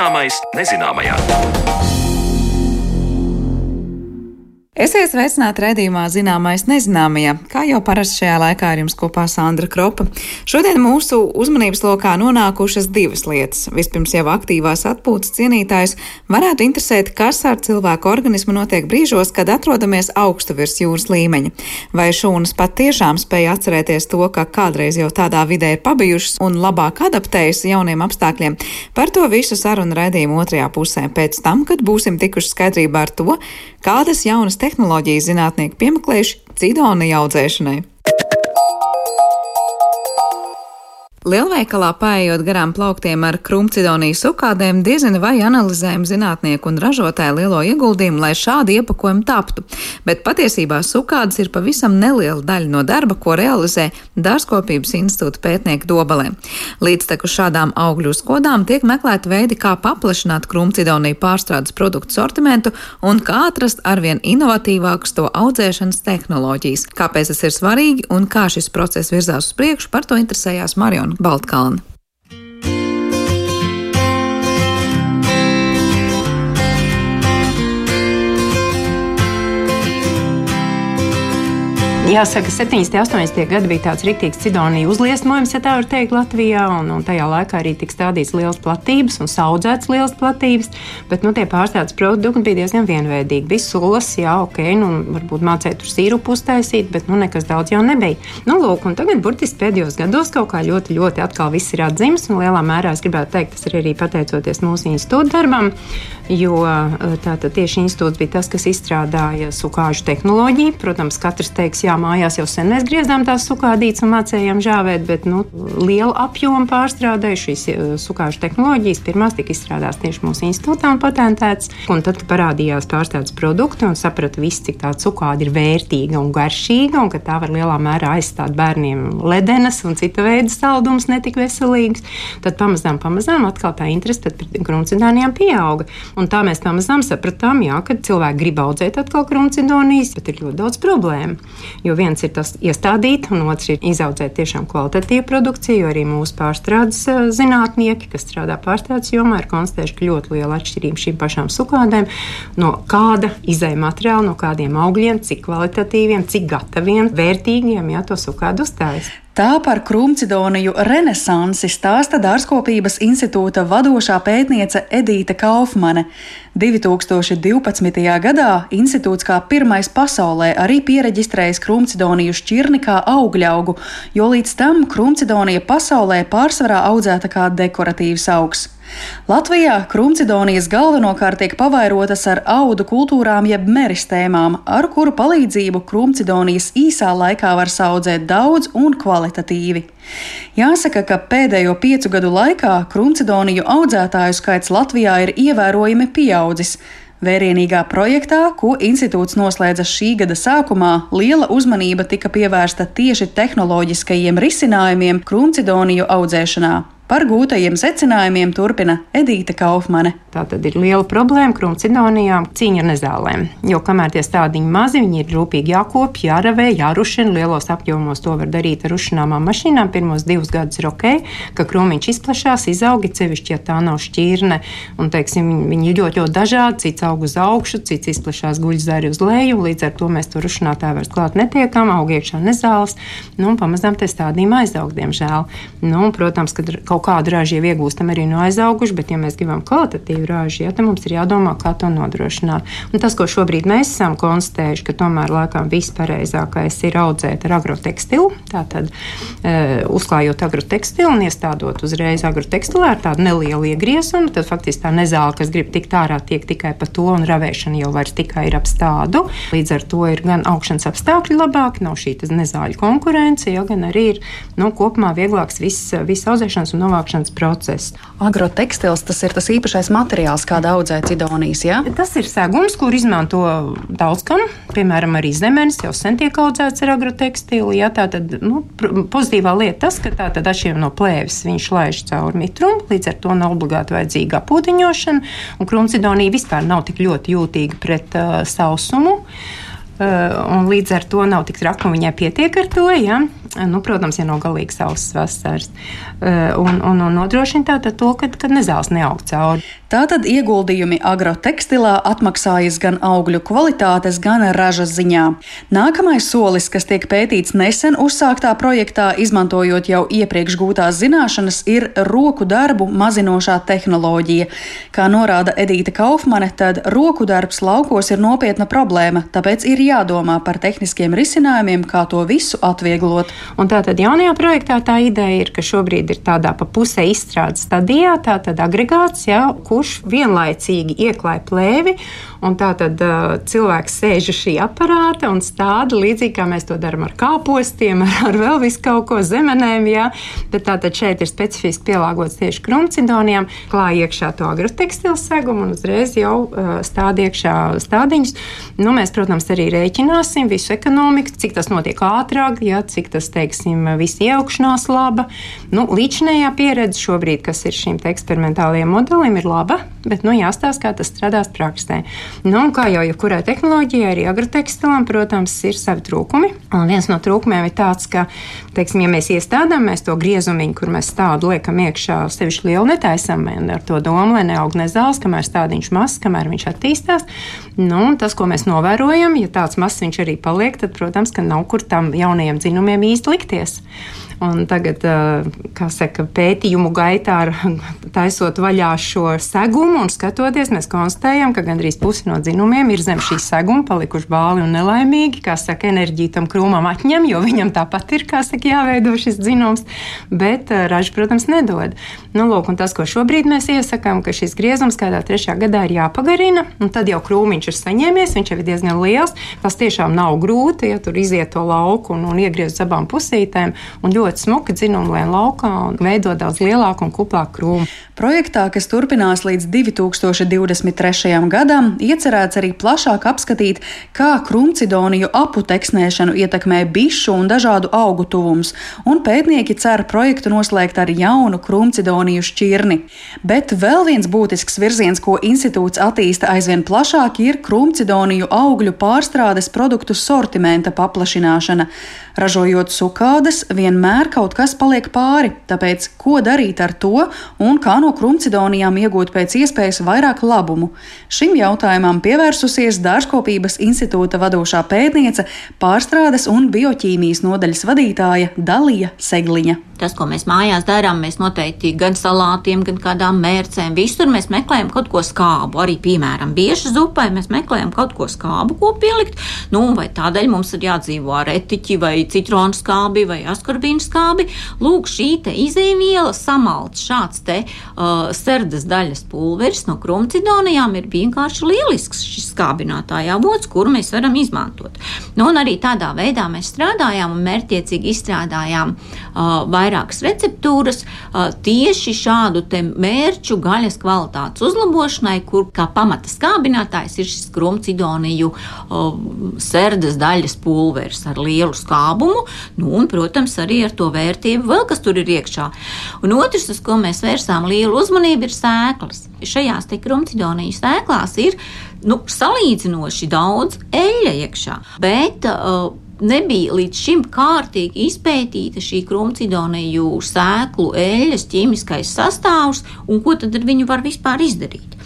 Zināmais nezināmajā. Esiet sveicināti redzījumā zināmais nezināmajā, kā jau parasti šajā laikā ar jums kopā Sandra Kropa. Šodien mūsu uzmanības lokā nonākušas divas lietas. Vispirms jau aktīvās atpūtas cienītājs varētu interesēt, kas ar cilvēku organismu notiek brīžos, kad atrodamies augstu virs jūras līmeņa. Vai šūnas pat tiešām spēja atcerēties to, ka kādreiz jau tādā vidē ir pabijušas un labāk adaptējas jauniem apstākļiem. Par to visu sarunu raidījumu otrajā pusē pēc tam, kad būsim tikuši skaidrībā ar to, kādas jaunas tehnoloģijas tehnoloģijas zinātnieki piemeklējuši cidonija audzēšanai. Lielveikalā paiet garām plauktiem ar krumcidoniju sukādēm, diezina vai analizējam zinātnieku un ražotāju lielo ieguldījumu, lai šādi iepakojumi taptu. Bet patiesībā sukādas ir pavisam neliela daļa no darba, ko realizē Dārzkopības institūta pētnieki Dobalē. Līdztekus šādām augļu skodām tiek meklēti veidi, kā paplašināt krumcidoniju pārstrādes produktu sortimentu un kā atrast arvien inovatīvākas to audzēšanas tehnoloģijas. Kāpēc tas ir svarīgi un kā šis process virzās uz priekšu, par to interesējās Mariona un Jāsaka, 70. un 80. gadi bija tāds rīktīgs cidonija uzliesmojums, ja tā var teikt, Latvijā. Un, un tajā laikā arī tika stādīts liels platības un audzēts liels platības. Bet nu, tie pārstrādes produkti bija diezgan vienveidīgi. Bija sulas, jā, ok, nu, varbūt mācīja tur sīrupu uztaisīt, bet nu, nekas daudz jau nebija. Nu, lūk, un tagad burtiski pēdējos gados kaut kā ļoti, ļoti atkal viss ir atzīmes. Un lielā mērā es gribētu teikt, tas ir arī pateicoties mūsu institūta darbam, jo tātad tieši institūts bija tas, kas izstrādāja sukāžu tehnoloģiju. Protams, katrs teiks, jā, mājās jau sen mēs griezām tās sukādītes un mācījām žāvēt, bet nu, lielu apjomu pārstrādēju šīs eh, sukāžu tehnoloģijas. Pirmās tika izstrādātas tieši mūsu institūtā un patentētas. Un tad parādījās pārstrādes produkti un saprata viss, cik tā cukāda ir vērtīga un garšīga un ka tā var lielā mērā aizstāt bērniem ledenas un cita veida saldumus netik veselīgus. Tad pamazām, pamazām atkal tā interese pret krumcidānijām pieauga. Un tā mēs pamazām sapratām, jā, ka cilvēki grib audzēt atkal krumcidonijas, bet ir ļoti daudz problēmu. Jo viens ir tas iestādīt, un otrs ir izaudzēt tiešām kvalitatīvu produkciju. Arī mūsu pārstrādes zinātnieki, kas strādā pārstrādes jomā, ir konstatējuši, ka ļoti liela atšķirība šīm pašām sukādēm no kāda izējuma materiāla, no kādiem augļiem, cik kvalitatīviem, cik gataviem, vērtīgiem, ja to sukādu uzstājas. Tā par krumcidoniju renesansi stāsta Dārzkopības institūta vadošā pētniece Edīte Kaufmane. 2012. gadā institūts kā pirmais pasaulē arī pieregistrējis krumcidoniju šķirni kā augļaugu, jo līdz tam krumcidonija pasaulē pārsvarā audzēta kā dekoratīvs augs. Latvijā krumcidonijas galvenokārt tiek pavairotas ar audu kultūrām jeb meristēmām, ar kuru palīdzību krumcidonijas īsā laikā var audzēt daudz un kvalitatīvi. Jāsaka, ka pēdējo piecu gadu laikā krumcidoniju audzētāju skaits Latvijā ir ievērojami pieaudzis. Vērienīgā projektā, ko institūts noslēdza šī gada sākumā, liela uzmanība tika pievērsta tieši tehnoloģiskajiem risinājumiem krumcidoniju audzēšanā. Par gūtajiem secinājumiem turpina Edīte Kaufmane. Tā tad ir liela problēma krumcidonijām cīņa ar nezālēm. Jo kamēr tie stādiņi mazi, viņi ir rūpīgi jākopja, jāravē, jārušina. Lielos apjomos to var darīt ar rušināmām mašīnām. Pirmos divus gadus ir ok, ka krūmiņš izplatās, izauga, sevišķi, ja tā nav šķirne. Un, teiksim, viņi, ir ļoti, ļoti dažādi. Cits aug uz augšu, cits izplatās guļ zari uz leju. Līdz ar to mēs to rušinātāju vairs klāt netiekam, aug iekšā nezāles. Nu, un pamazām tie stādījumi aizaug, diemžēl. Nu, un, protams, ka kaut kaut kādu ražu jau iegūstam arī no aizauguši, bet, ja mēs gribam kvalitatīvu ražu, ja, tad mums ir jādomā, kā to nodrošināt. Un tas, ko šobrīd mēs esam konstatējuši, ka tomēr laikam vispareizākais ir audzēt ar agrotekstilu, tātad e, uzklājot agrotekstilu un iestādot uzreiz agrotekstilē ar tādu nelielu iegriezumu, tad faktiski tā nezāle, kas grib tikt ārā, tiek tikai pa to, un ravēšana jau vairs tikai ir ap stādu. Līdz ar to ir gan augšanas apstākļi labāki, nav šī nezāļu konkurence, ja, gan arī ir nu, kopumā vieglāks viss vis audzēšanas un novākšanas process. Agrotekstils tas ir tas īpašais materiāls, kāda audzē cidonijas. Ja? Tas ir segums, kur izmanto daudz kam. Piemēram, arī zemenes jau sen tiek audzēts ar agrotekstilu. Ja? Tā tad nu, pozitīvā lieta tas, ka tā tad atšķirībā no plēves viņš laiž cauri mitrumu, līdz ar to nav obligāti vajadzīga apūdiņošana. Un krumcidonija vispār nav tik ļoti jūtīga pret uh, sausumu. Uh, līdz ar to nav tik traki, un viņai pietiek ar to. Ja? nu, protams, ja nav galīgi sauss vasaras. Un, un, un nodrošina tātad to, ka, ka nezāles neaug cauri. Tātad ieguldījumi agrotekstilā atmaksājas gan augļu kvalitātes, gan ražas ziņā. Nākamais solis, kas tiek pētīts nesen uzsāktā projektā, izmantojot jau iepriekš gūtās zināšanas, ir roku darbu mazinošā tehnoloģija. Kā norāda Edīta Kaufmane, tad roku darbs laukos ir nopietna problēma, tāpēc ir jādomā par tehniskiem risinājumiem, kā to visu atvieglot. Un tātad jaunajā projektā tā ideja ir, ka šobrīd ir tādā pa pusē izstrādes stadijā, tātad agregāts, jā, kurš vienlaicīgi ieklāj plēvi, un tātad uh, cilvēks sēž uz šī aparāta un stāda līdzīgi kā mēs to darām ar kāpostiem, ar, ar vēl visu kaut ko zemenēm, jā, bet tātad šeit ir specifiski pielāgots tieši krumcidonijām, klāj iekšā to agrotekstilu segumu un uzreiz jau uh, stāda iekšā stādiņus. Nu, mēs, protams, arī rēķināsim visu ekonomiku, cik tas notiek ātrāk, jā, cik tas, teiksim, viss ieaugšanās laba. Nu, līdzinējā pieredze šobrīd, kas ir šim eksperimentālajiem modelim, ir laba, bet nu, jāstāsta, kā tas strādās praksē. Nu, kā jau jebkurai tehnoloģijai, arī agrotekstilam, protams, ir savi trūkumi. Un viens no trūkumiem ir tāds, ka, teiksim, ja mēs iestādām mēs to griezumiņu, kur mēs tādu liekam iekšā, sevišķi lielu netaisam, ar to domu, lai neaug nezāles, kamēr stādiņš mazs, kamēr viņš attīstās. Nu, tas, ko mēs novērojam, ja tāds mazs viņš arī paliek, tad, protams, ka nav kur tam jaunajiem dzinumiem īsti likties. Un tagad, kā saka, pētījumu gaitā, taisot vaļā šo segumu un skatoties, mēs konstatējam, ka gandrīz pusi no dzinumiem ir zem šī seguma, palikuši bāli un nelaimīgi. Kā saka, enerģija tam krūmam atņem, jo viņam tāpat ir, kā saka, jāveido šis dzinums, bet raža, protams, nedod. Nu, lūk, tas, ko šobrīd mēs iesakām, ka šis griezums kādā trešajā gadā ir jāpagarina, un tad jau krūmiņš ir saņēmies, viņš jau ir diezgan liels. Tas tiešām nav grūti, ja tur iziet to lauku un, un iegriezt abām pusītēm. Un ļoti ļoti smuki dzinumlēn laukā un veido daudz lielāku un kuplāku krūmu. Projektā, kas turpinās līdz 2023. gadam, iecerēts arī plašāk apskatīt, kā krumcidoniju aputeksnēšanu ietekmē bišu un dažādu augu tuvums, un pētnieki cer projektu noslēgt ar jaunu krumcidoniju šķirni. Bet vēl viens būtisks virziens, ko institūts attīsta aizvien plašāk, ir krumcidoniju augļu pārstrādes produktu sortimenta paplašināšana. Ražojot sukādes, vienmēr kaut kas paliek pāri, tāpēc ko darīt ar to un kā no krumcidonijām iegūt pēc iespējas vairāk labumu. Šim jautājumam pievērsusies Dārzkopības institūta vadošā pētniece, pārstrādes un bioķīmijas nodaļas vadītāja Dalija Segliņa. Tas, ko mēs mājās darām, mēs noteikti gan salātiem, gan kādām mērcēm, visur mēs meklējam kaut ko skābu. Arī, piemēram, bieži zupai mēs meklējam kaut ko skābu, ko pielikt. Nu, vai tādēļ mums ir jādzīvo ar etiķi, vai citronu skābi, vai askorbīnu skābi. Lūk, šī izēviela samalts šāds te uh, serdas daļas pulveris no krumcidonijām ir vienkārši lielisks šis skābinātāja avots, kuru mēs varam izmantot. Nu, un arī tādā veidā mēs strādājām un mērķiecīgi izstrādājām uh, vairākas receptūras uh, tieši šādu mērķu gaļas kvalitātes uzlabošanai, kur kā pamata skābinātājs ir šis krumcidoniju uh, serdas daļas pulveris ar lielu skābumu, nu, un, protams, arī ar to vērtību vēl, kas tur ir iekšā. Un otrs, uz ko mēs vērsām lielu liela uzmanība ir sēklas. Šajās krumcidonijas sēklās ir nu, salīdzinoši daudz eļļa iekšā. Bet, uh, nebija līdz šim kārtīgi izpētīta šī krumcidoniju sēklu eļļas ķīmiskais sastāvs un ko tad ar viņu var vispār izdarīt.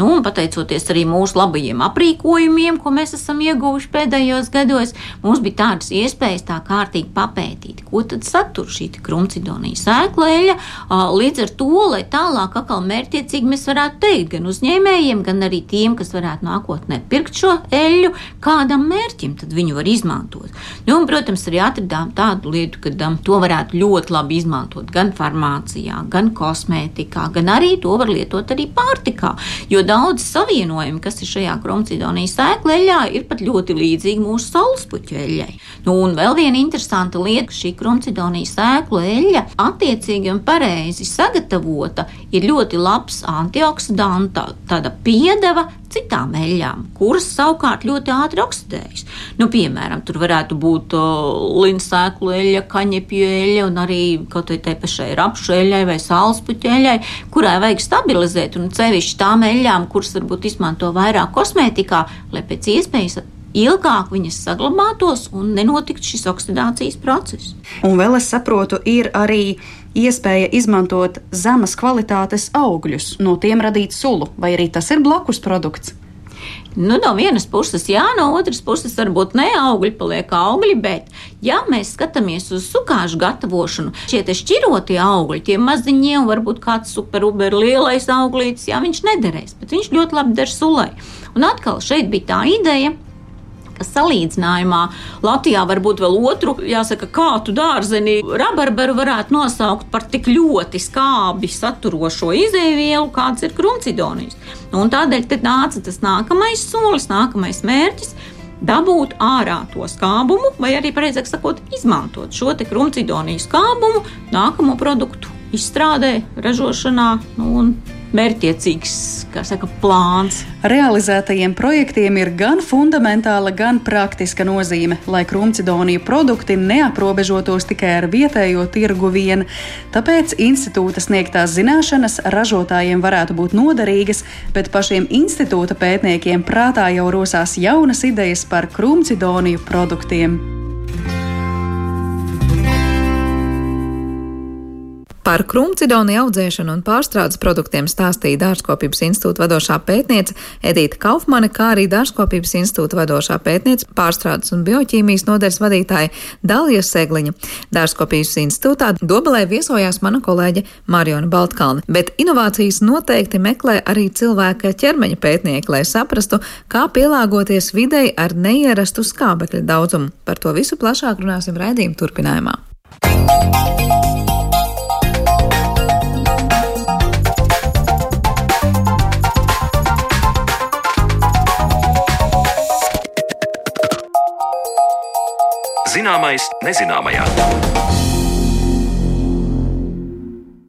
Nu, un pateicoties arī mūsu labajiem aprīkojumiem, ko mēs esam ieguvuši pēdējos gados, mums bija tādas iespējas tā kārtīgi papētīt, ko tad satur šī krumcidonija sēklēļa, līdz ar to, lai tālāk atkal mērķiecīgi mēs varētu teikt gan uzņēmējiem, gan arī tiem, kas varētu nākotnē pirkt šo eļļu, kādam mērķim tad viņu var izmantot. Nu, un, protams, arī atradām tādu lietu, ka um, to varētu ļoti labi izmantot gan farmācijā, gan kosmētikā, gan arī to var lietot arī pārtikā. Jo daudz savienojumi, kas ir šajā kromcidonijas sēkleļā, ir pat ļoti līdzīgi mūsu saulespuķu eļļai. Nu, un vēl viena interesanta lieta, ka šī kromcidonijas sēklu eļļa attiecīgi un pareizi sagatavota ir ļoti labs antioksidanta, piedeva citām eļļām, kuras savukārt ļoti ātri oksidējas. Nu, piemēram, tur varētu būt linsēklu eļļa, kaņepju eļļa un arī kaut vai tai pašai rapšu eļļai vai sālspuķu eļļai, kurai vajag stabilizēt un cevišķi tām eļļām, kuras varbūt izmanto vairāk kosmētikā, lai pēc iespējas ilgāk viņas saglabātos un nenotiktu šis oksidācijas process. Un vēl es saprotu, ir arī iespēja izmantot zemes kvalitātes augļus, no tiem radīt sulu, vai arī tas ir blakus produkts. Nu, no vienas puses, jā, no otras puses, varbūt ne augļi paliek augļi, bet, ja mēs skatāmies uz sukāžu gatavošanu, šie šķirotie augļi, tie maziņie, un varbūt kāds superuber lielais auglītis, jā, viņš nederēs, bet viņš ļoti labi der sulai. Un atkal šeit bija tā ideja, salīdzinājumā Latvijā varbūt vēl otru, jāsaka, kātu dārzeni rabarbaru varētu nosaukt par tik ļoti skābi saturošo izēvielu, kāds ir krumcidonijas. Un tādēļ te nāca tas nākamais solis, nākamais mērķis dabūt ārā to skābumu, vai arī, precīzāk sakot, izmantot šo krumcidoniju skābumu nākamo produktu izstrādē, ražošanā nu, un mērķiecīgs saka, plāns. Realizētajiem projektiem ir gan fundamentāla, gan praktiska nozīme, lai krumcidoniju produkti neaprobežotos tikai ar vietējo tirgu vien. Tāpēc institūta sniegtās zināšanas ražotājiem varētu būt noderīgas, bet pašiem institūta pētniekiem prātā jau rosās jaunas idejas par krumcidoniju produktiem. Par krumcidoniju audzēšanu un pārstrādes produktiem stāstīja Dārzkopības institūta vadošā pētniece Edita Kaufmane, kā arī Dārzkopības institūta vadošā pētniece pārstrādes un bioķīmijas nodaļas vadītāja Dalija Segliņa. Dārzkopības institūtā Dobelē viesojās mana kolēģe Mariona Baltkalne, bet inovācijas noteikti meklē arī cilvēka ķermeņa pētnieki, lai saprastu, kā pielāgoties videi ar neierastu skābekļa daudzumu. Par to visu plašāk runāsim raidījuma turpinājumā. Zināmais nezināmajā.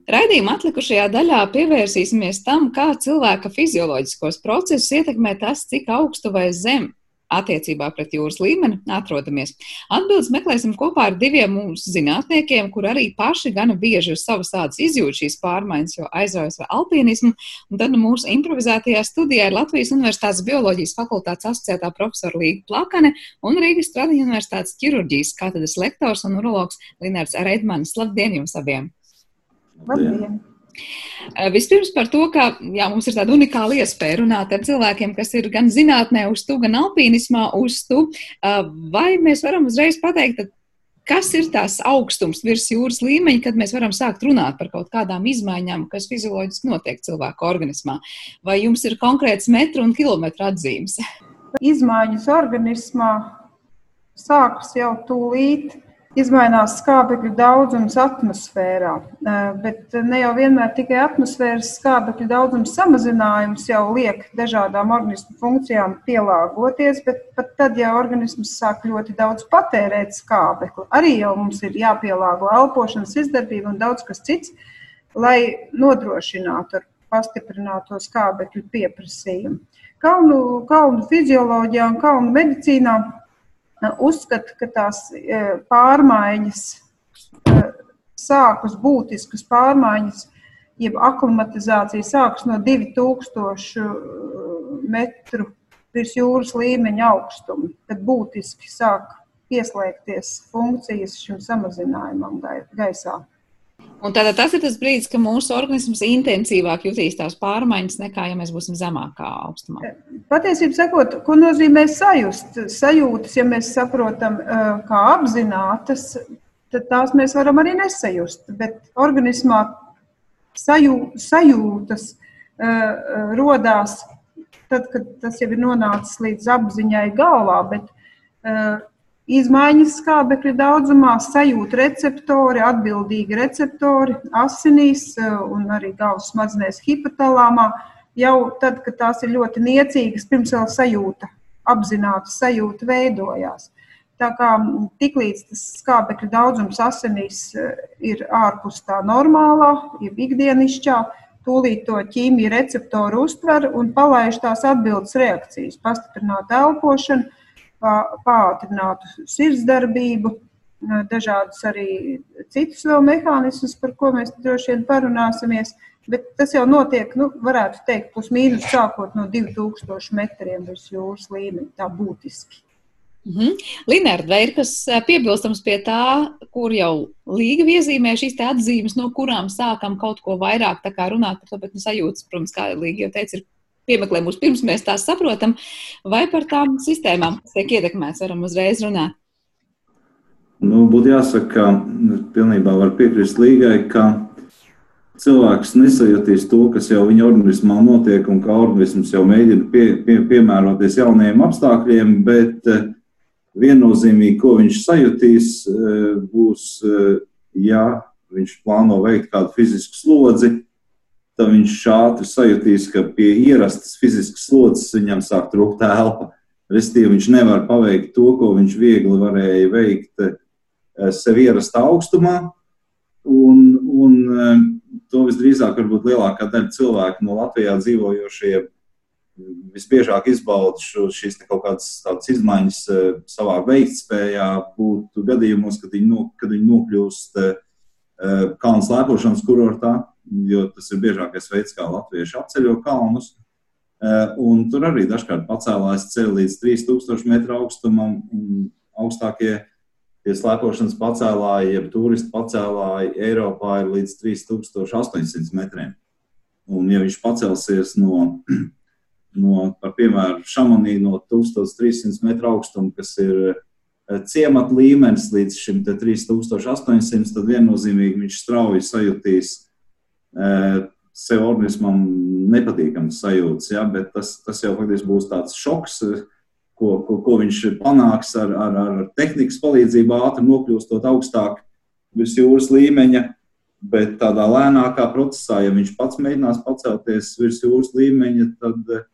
Raidījuma atlikušajā daļā pievērsīsimies tam, kā cilvēka fizioloģiskos procesus ietekmē tas, cik augstu vai zem attiecībā pret jūras līmeni atrodamies? Atbildes meklēsim kopā ar diviem mūsu zinātniekiem, kur arī paši gana bieži uz savas ādas izjūt šīs pārmaiņas, jo aizraujas ar alpīnismu. Un tad mūsu improvizētajā studijā ir Latvijas Universitātes bioloģijas fakultātes asociētā profesora Līga Plakane un Rīgas Stradiņa Universitātes ķirurģijas katedras lektors un urologs Linārds Reitmanis. Labdien jums abiem! Labdien! Eh, vispirms par to, ka jā, mums ir tāda unikāla iespēja runāt ar cilvēkiem, kas ir gan zinātnē uz tu, gan alpīnismā uz tu. Eh, vai mēs varam uzreiz pateikt, kas ir tās augstums virs jūras līmeņa, kad mēs varam sākt runāt par kaut kādām izmaiņām, kas fizioloģiski notiek cilvēka organismā? Vai jums ir konkrēts metru un kilometru atzīmes? Izmaiņas organismā sākas jau tūlīt izmainās skābekļa daudzums atmosfērā. Bet ne jau vienmēr tikai atmosfēras skābekļa daudzuma samazinājums jau liek dažādām organismu funkcijām pielāgoties, bet pat tad, ja organisms sāk ļoti daudz patērēt skābekli, arī jau mums ir jāpielāgo elpošanas izdarbība un daudz kas cits, lai nodrošinātu ar pastiprināto skābekļu pieprasījumu. Kalnu, kalnu fizioloģijā un kalnu medicīnā uzskata, ka tās e, pārmaiņas e, sākas būtiskas pārmaiņas, jeb aklimatizācija sākas no 2000 e, metru virs jūras līmeņa augstuma, kad būtiski sāk pieslēgties funkcijas šim samazinājumam gaisā. Un tātad tas ir tas brīdis, kad mūsu organisms intensīvāk jutīs tās pārmaiņas nekā, ja mēs būsim zemākā augstumā. Patiesībā sakot, ko nozīmē sajust? Sajūtas, ja mēs saprotam, kā apzinātas, tad tās mēs varam arī nesajust. Bet organismā sajū, sajūtas uh, rodās tad, kad tas jau ir nonācis līdz apziņai galvā. Bet, uh, Izmaiņas skābekļa daudzumā sajūt receptori, atbildīgi receptori asinīs eh, un arī galvas smadzenēs hipotalāmā. Jau tad, kad tās ir ļoti niecīgas, pirms vēl sajūta, apzināta sajūta veidojās. Tā kā tiklīdz tas skābekļa daudzums asinīs eh, ir ārpus tā normālā, jeb ikdienišķā, tūlīt to ķīmiju receptoru uztver un palaiž tās atbildes reakcijas, pastiprināt elpošanu pātrinātu sirdsdarbību, dažādus arī citus vēl mehānismus, par ko mēs droši vien parunāsimies. Bet tas jau notiek, nu, varētu teikt, plus mīnus sākot no 2000 metriem virs jūras līmeņa. Tā būtiski. Mm -hmm. Linārda, vai ir kas piebilstams pie tā, kur jau līga iezīmē šīs atzīmes, no kurām sākam kaut ko vairāk runāt par to, bet nu, sajūtas, protams, kā līga jau teica, ir piemeklē mūs pirms mēs tās saprotam, vai par tām sistēmām, kas tiek ietekmētas, varam uzreiz runāt. Nu, būtu jāsaka, ka pilnībā var piekrist līgai, ka cilvēks nesajutīs to, kas jau viņa organismā notiek, un kā organisms jau mēģina pie, pie, piemēroties jaunajiem apstākļiem, bet eh, viennozīmīgi, ko viņš sajutīs, eh, būs, eh, ja viņš plāno veikt kādu fizisku slodzi, tad viņš ātri sajutīs, ka pie ierastas fiziskas slodzes viņam sāk trūkt elpa. Restīvi viņš nevar paveikt to, ko viņš viegli varēja veikt sev ierastā augstumā. Un, un to visdrīzāk varbūt lielākā daļa cilvēku no Latvijā dzīvojošie visbiežāk izbauda šīs kaut kādas izmaiņas savā veiktspējā, būtu gadījumos, kad viņi, no, kad viņi nokļūst e, kalnu slēpošanas kurortā, jo tas ir biežākais veids, kā latvieši apceļo kalnus. Un tur arī dažkārt pacēlās ceļš līdz 3000 metru augstumam, un augstākie tie slēpošanas pacēlāji, jeb turistu pacēlāji Eiropā ir līdz 3800 metriem. Un, ja viņš pacelsies no, no piemēram, Šamanī no 1300 metru augstuma, kas ir eh, ciemata līmenis līdz šim 3800, tad viennozīmīgi viņš strauji sajutīs eh, sev organismam nepatīkams sajūtas, ja? bet tas, tas jau faktiski būs tāds šoks ko, ko, ko viņš panāks ar, ar, ar tehnikas palīdzību, ātri nokļūstot augstāk virs jūras līmeņa. Bet tādā lēnākā procesā, ja viņš pats mēģinās pacelties virs jūras līmeņa, tad eh,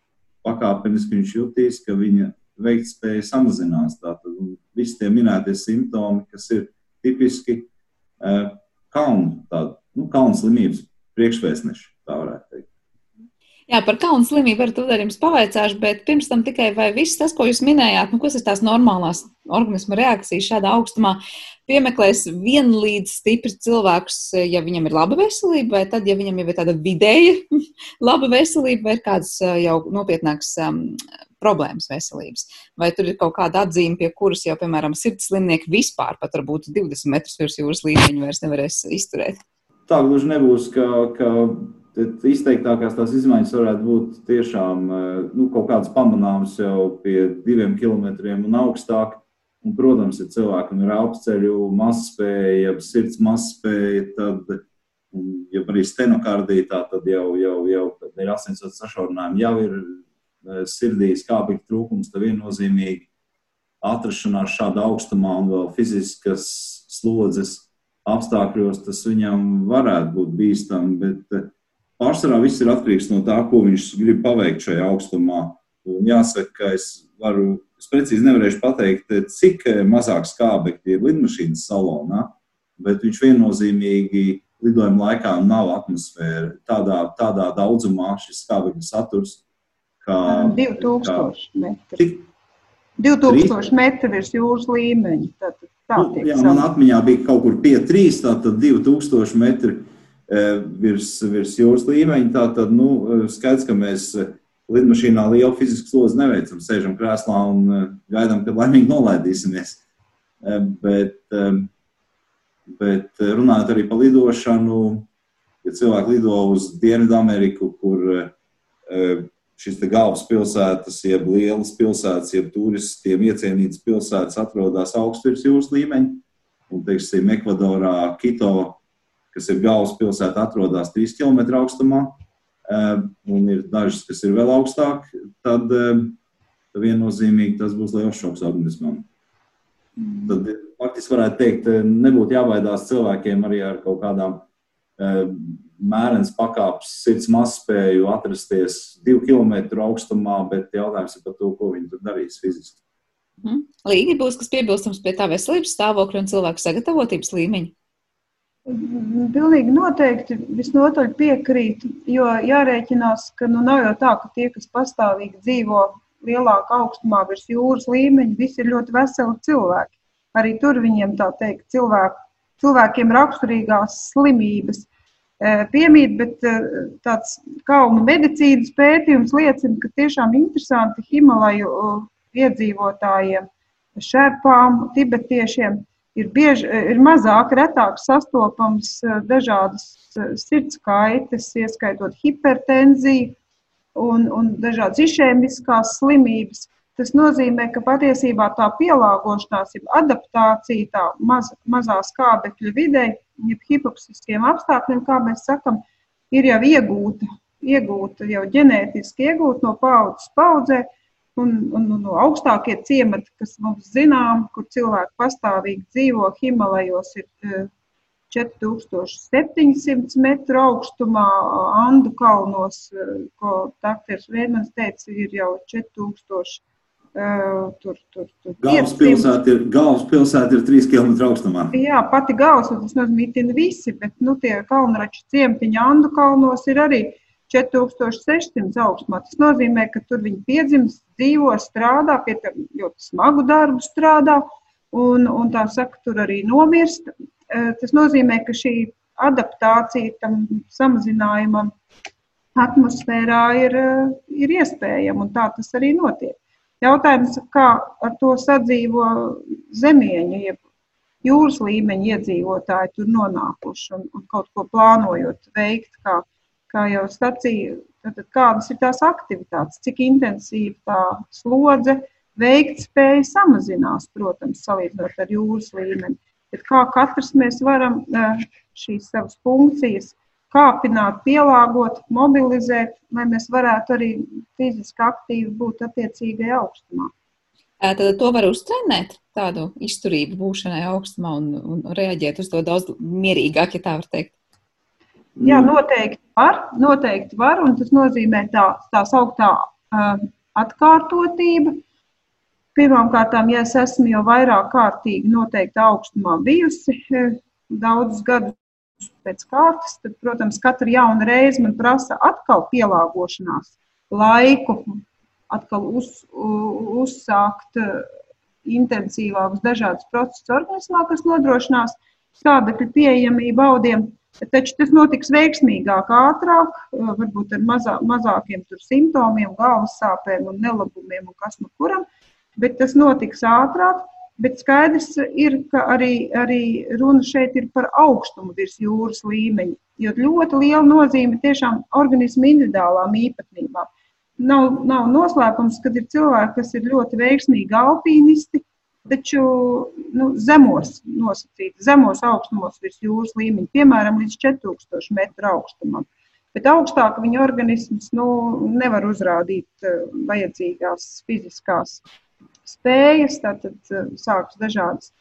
pakāpeniski viņš jutīs, ka viņa veiktspēja samazinās. Tātad visi tie minētie simptomi, kas ir tipiski eh, kalnu, tādu, nu, kalnu slimības priekšvēstneši, tā varētu teikt. Jā, par kaunu slimību arī tad jums pavaicāšu, bet pirms tam tikai vai viss tas, ko jūs minējāt, nu, kas ir tās normālās organisma reakcijas šādā augstumā, piemeklēs vienlīdz stipri cilvēkus, ja viņam ir laba veselība, vai tad, ja viņam jau ir tāda vidēja laba veselība, vai ir kādas jau nopietnākas um, problēmas veselības. Vai tur ir kaut kāda atzīme, pie kuras jau, piemēram, sirds slimnieki vispār pat varbūt 20 metrus virs jūras līmeņa vairs nevarēs izturēt? Tā gluži nebūs, ka, ka Tad izteiktākās tās izmaiņas varētu būt tiešām eh, nu, kaut kādas pamanāmas jau pie diviem kilometriem un augstāk. Un, protams, ja cilvēkam ir elpceļu mazspēja, sirds mazspēja, tad, ja arī stenokardītā, tad jau, jau, jau ir asinsvads sašaurinājumi, jau ir eh, sirdī skābekļa trūkums, tad viennozīmīgi atrašanās šādā augstumā un vēl fiziskas slodzes apstākļos, tas viņam varētu būt bīstami, bet eh, Pārsvarā viss ir atkarīgs no tā, ko viņš grib paveikt šajā augstumā. Un jāsaka, ka es varu, es precīzi nevarēšu pateikt, cik mazāk skābekļi ir lidmašīnas salonā, bet viņš viennozīmīgi lidojuma laikā nav atmosfēra tādā, tādā daudzumā šis skābekļa saturs. Kā, 2000 kā, metri. Cik? 2000 metri virs jūras līmeņa. Tā, tā nu, jā, man atmiņā bija kaut kur pie 3, tātad 2000 metri Eh, virs, virs jūras līmeņa. Tā tad nu, eh, skaidrs, ka mēs eh, lidmašīnā lielu fizisku slodzi neveicam, sēžam krēslā un gaidām, kad laimīgi nolaidīsimies. Bet, bet runājot arī par lidošanu, ja cilvēki lido uz Dienvidameriku, kur šīs galvaspilsētas, jeb lielas pilsētas, jeb turistiem iecienītas pilsētas atrodas augstu virs jūras līmeņa, un, teiksim, Ekvadorā, Kito kas ir galvaspilsēta, atrodas 3 km augstumā, eh, un ir dažas, kas ir vēl augstāk, tad, eh, tad viennozīmīgi tas būs liels šoks organismam. Tad faktiski varētu teikt, eh, nebūtu jābaidās cilvēkiem arī ar kaut kādām mērens pakāpes sirds mazspēju atrasties divu kilometru augstumā, bet jautājums ir par to, ko viņi tur darīs fiziski. Mhm. Līgi būs kas piebilstams pie tā veselības stāvokļa un cilvēku sagatavotības līmeņa. Pilnīgi noteikti visnotaļ piekrītu, jo jārēķinās, ka nu, nav jau tā, ka tie, kas pastāvīgi dzīvo lielākā augstumā virs jūras līmeņa, visi ir ļoti veseli cilvēki. Arī tur viņiem tā teikt, cilvēku, cilvēkiem raksturīgās slimības e, piemīt, bet e, tāds kalnu medicīnas pētījums liecina, ka tiešām interesanti Himalaju iedzīvotājiem šerpām, tibetiešiem ir, bieži, ir mazāk, retāk sastopams dažādas sirds kaitas, ieskaitot hipertenziju un, un dažādas išēmiskās slimības. Tas nozīmē, ka patiesībā tā pielāgošanās, jeb adaptācija tā maz, mazā skābekļa vidē, jeb hipoksiskiem apstākļiem, kā mēs sakam, ir jau iegūta, iegūta jau ģenētiski iegūta no paudzes paudzē. Un, un, un augstākie ciemati, kas mums zinām, kur cilvēki pastāvīgi dzīvo Himalajos, ir 4700 metru augstumā, Andu kalnos, ko dr. Vēdmans teica, ir jau 4000 Tur, tur, tur galvaspilsēta ir, galvaspilsēta ir 3 km augstumā. Jā, pati galvaspilsēta, tas nozīmē, visi, bet nu, tie kalnraču ciematiņi Andu kalnos ir arī 4600 augstumā. Tas nozīmē, ka tur viņi piedzimst, dzīvo, strādā, pie tam ļoti smagu darbu strādā, un, un tā saka, tur arī nomirst. Tas nozīmē, ka šī adaptācija tam samazinājumam atmosfērā ir, ir iespējama, un tā tas arī notiek. Jautājums, kā ar to sadzīvo zemieņi, jeb jūras līmeņa iedzīvotāji tur nonākuši un, un kaut ko plānojot veikt, kā, kā jau sacīju, tad kādas ir tās aktivitātes, cik intensīva tā slodze, veikt spēja samazinās, protams, salīdzinot ar jūras līmeni. Bet kā katrs mēs varam eh, šīs savas funkcijas kāpināt, pielāgot, mobilizēt, lai mēs varētu arī fiziski aktīvi būt attiecīgajā augstumā. Tad to var uztrenēt, tādu izturību būšanai augstumā un, un reaģēt uz to daudz mierīgāk, ja tā var teikt. Jā, noteikti var, noteikti var, un tas nozīmē tā, tā sauktā uh, atkārtotība. Pirmkārt, ja es esmu jau vairāk kārtīgi noteikti augstumā bijusi daudzus gadus pēc kārtas, tad, protams, katra jauna reize man prasa atkal pielāgošanās laiku, atkal uz, uzsākt intensīvākus dažādus procesus organismā, kas nodrošinās skābekļa pieejamību audiem. Taču tas notiks veiksmīgāk, ātrāk, uh, varbūt ar mazā, mazākiem simptomiem, galvas sāpēm un nelabumiem un kas no kuram, bet tas notiks ātrāk Bet skaidrs ir, ka arī, arī runa šeit ir par augstumu virs jūras līmeņa. Jo ļoti liela nozīme tiešām organismu individuālām īpatnībām. Nav, nav noslēpums, ka ir cilvēki, kas ir ļoti veiksmīgi alpīnisti, taču nu, zemos nosacīti, zemos augstumos virs jūras līmeņa, piemēram, līdz 4000 metru augstumam. Bet augstāk viņa organisms nu, nevar uzrādīt uh, vajadzīgās fiziskās spējas, tātad eh, sākas dažādas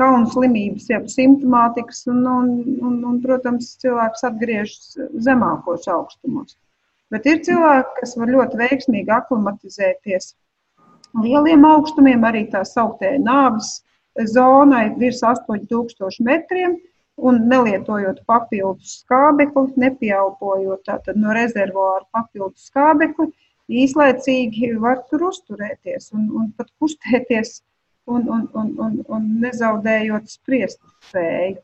kaunu slimības, jau simptomātikas, un, un, un, un, protams, cilvēks atgriežas zemākos augstumos. Bet ir cilvēki, kas var ļoti veiksmīgi aklimatizēties lieliem augstumiem, arī tā sauktē nāves zonai virs 8000 metriem, un nelietojot papildus skābekli, nepieelpojot no rezervuāra papildus skābekli, īslaicīgi var tur uzturēties un, un pat kustēties un, un, un, un, un nezaudējot spriest spēju.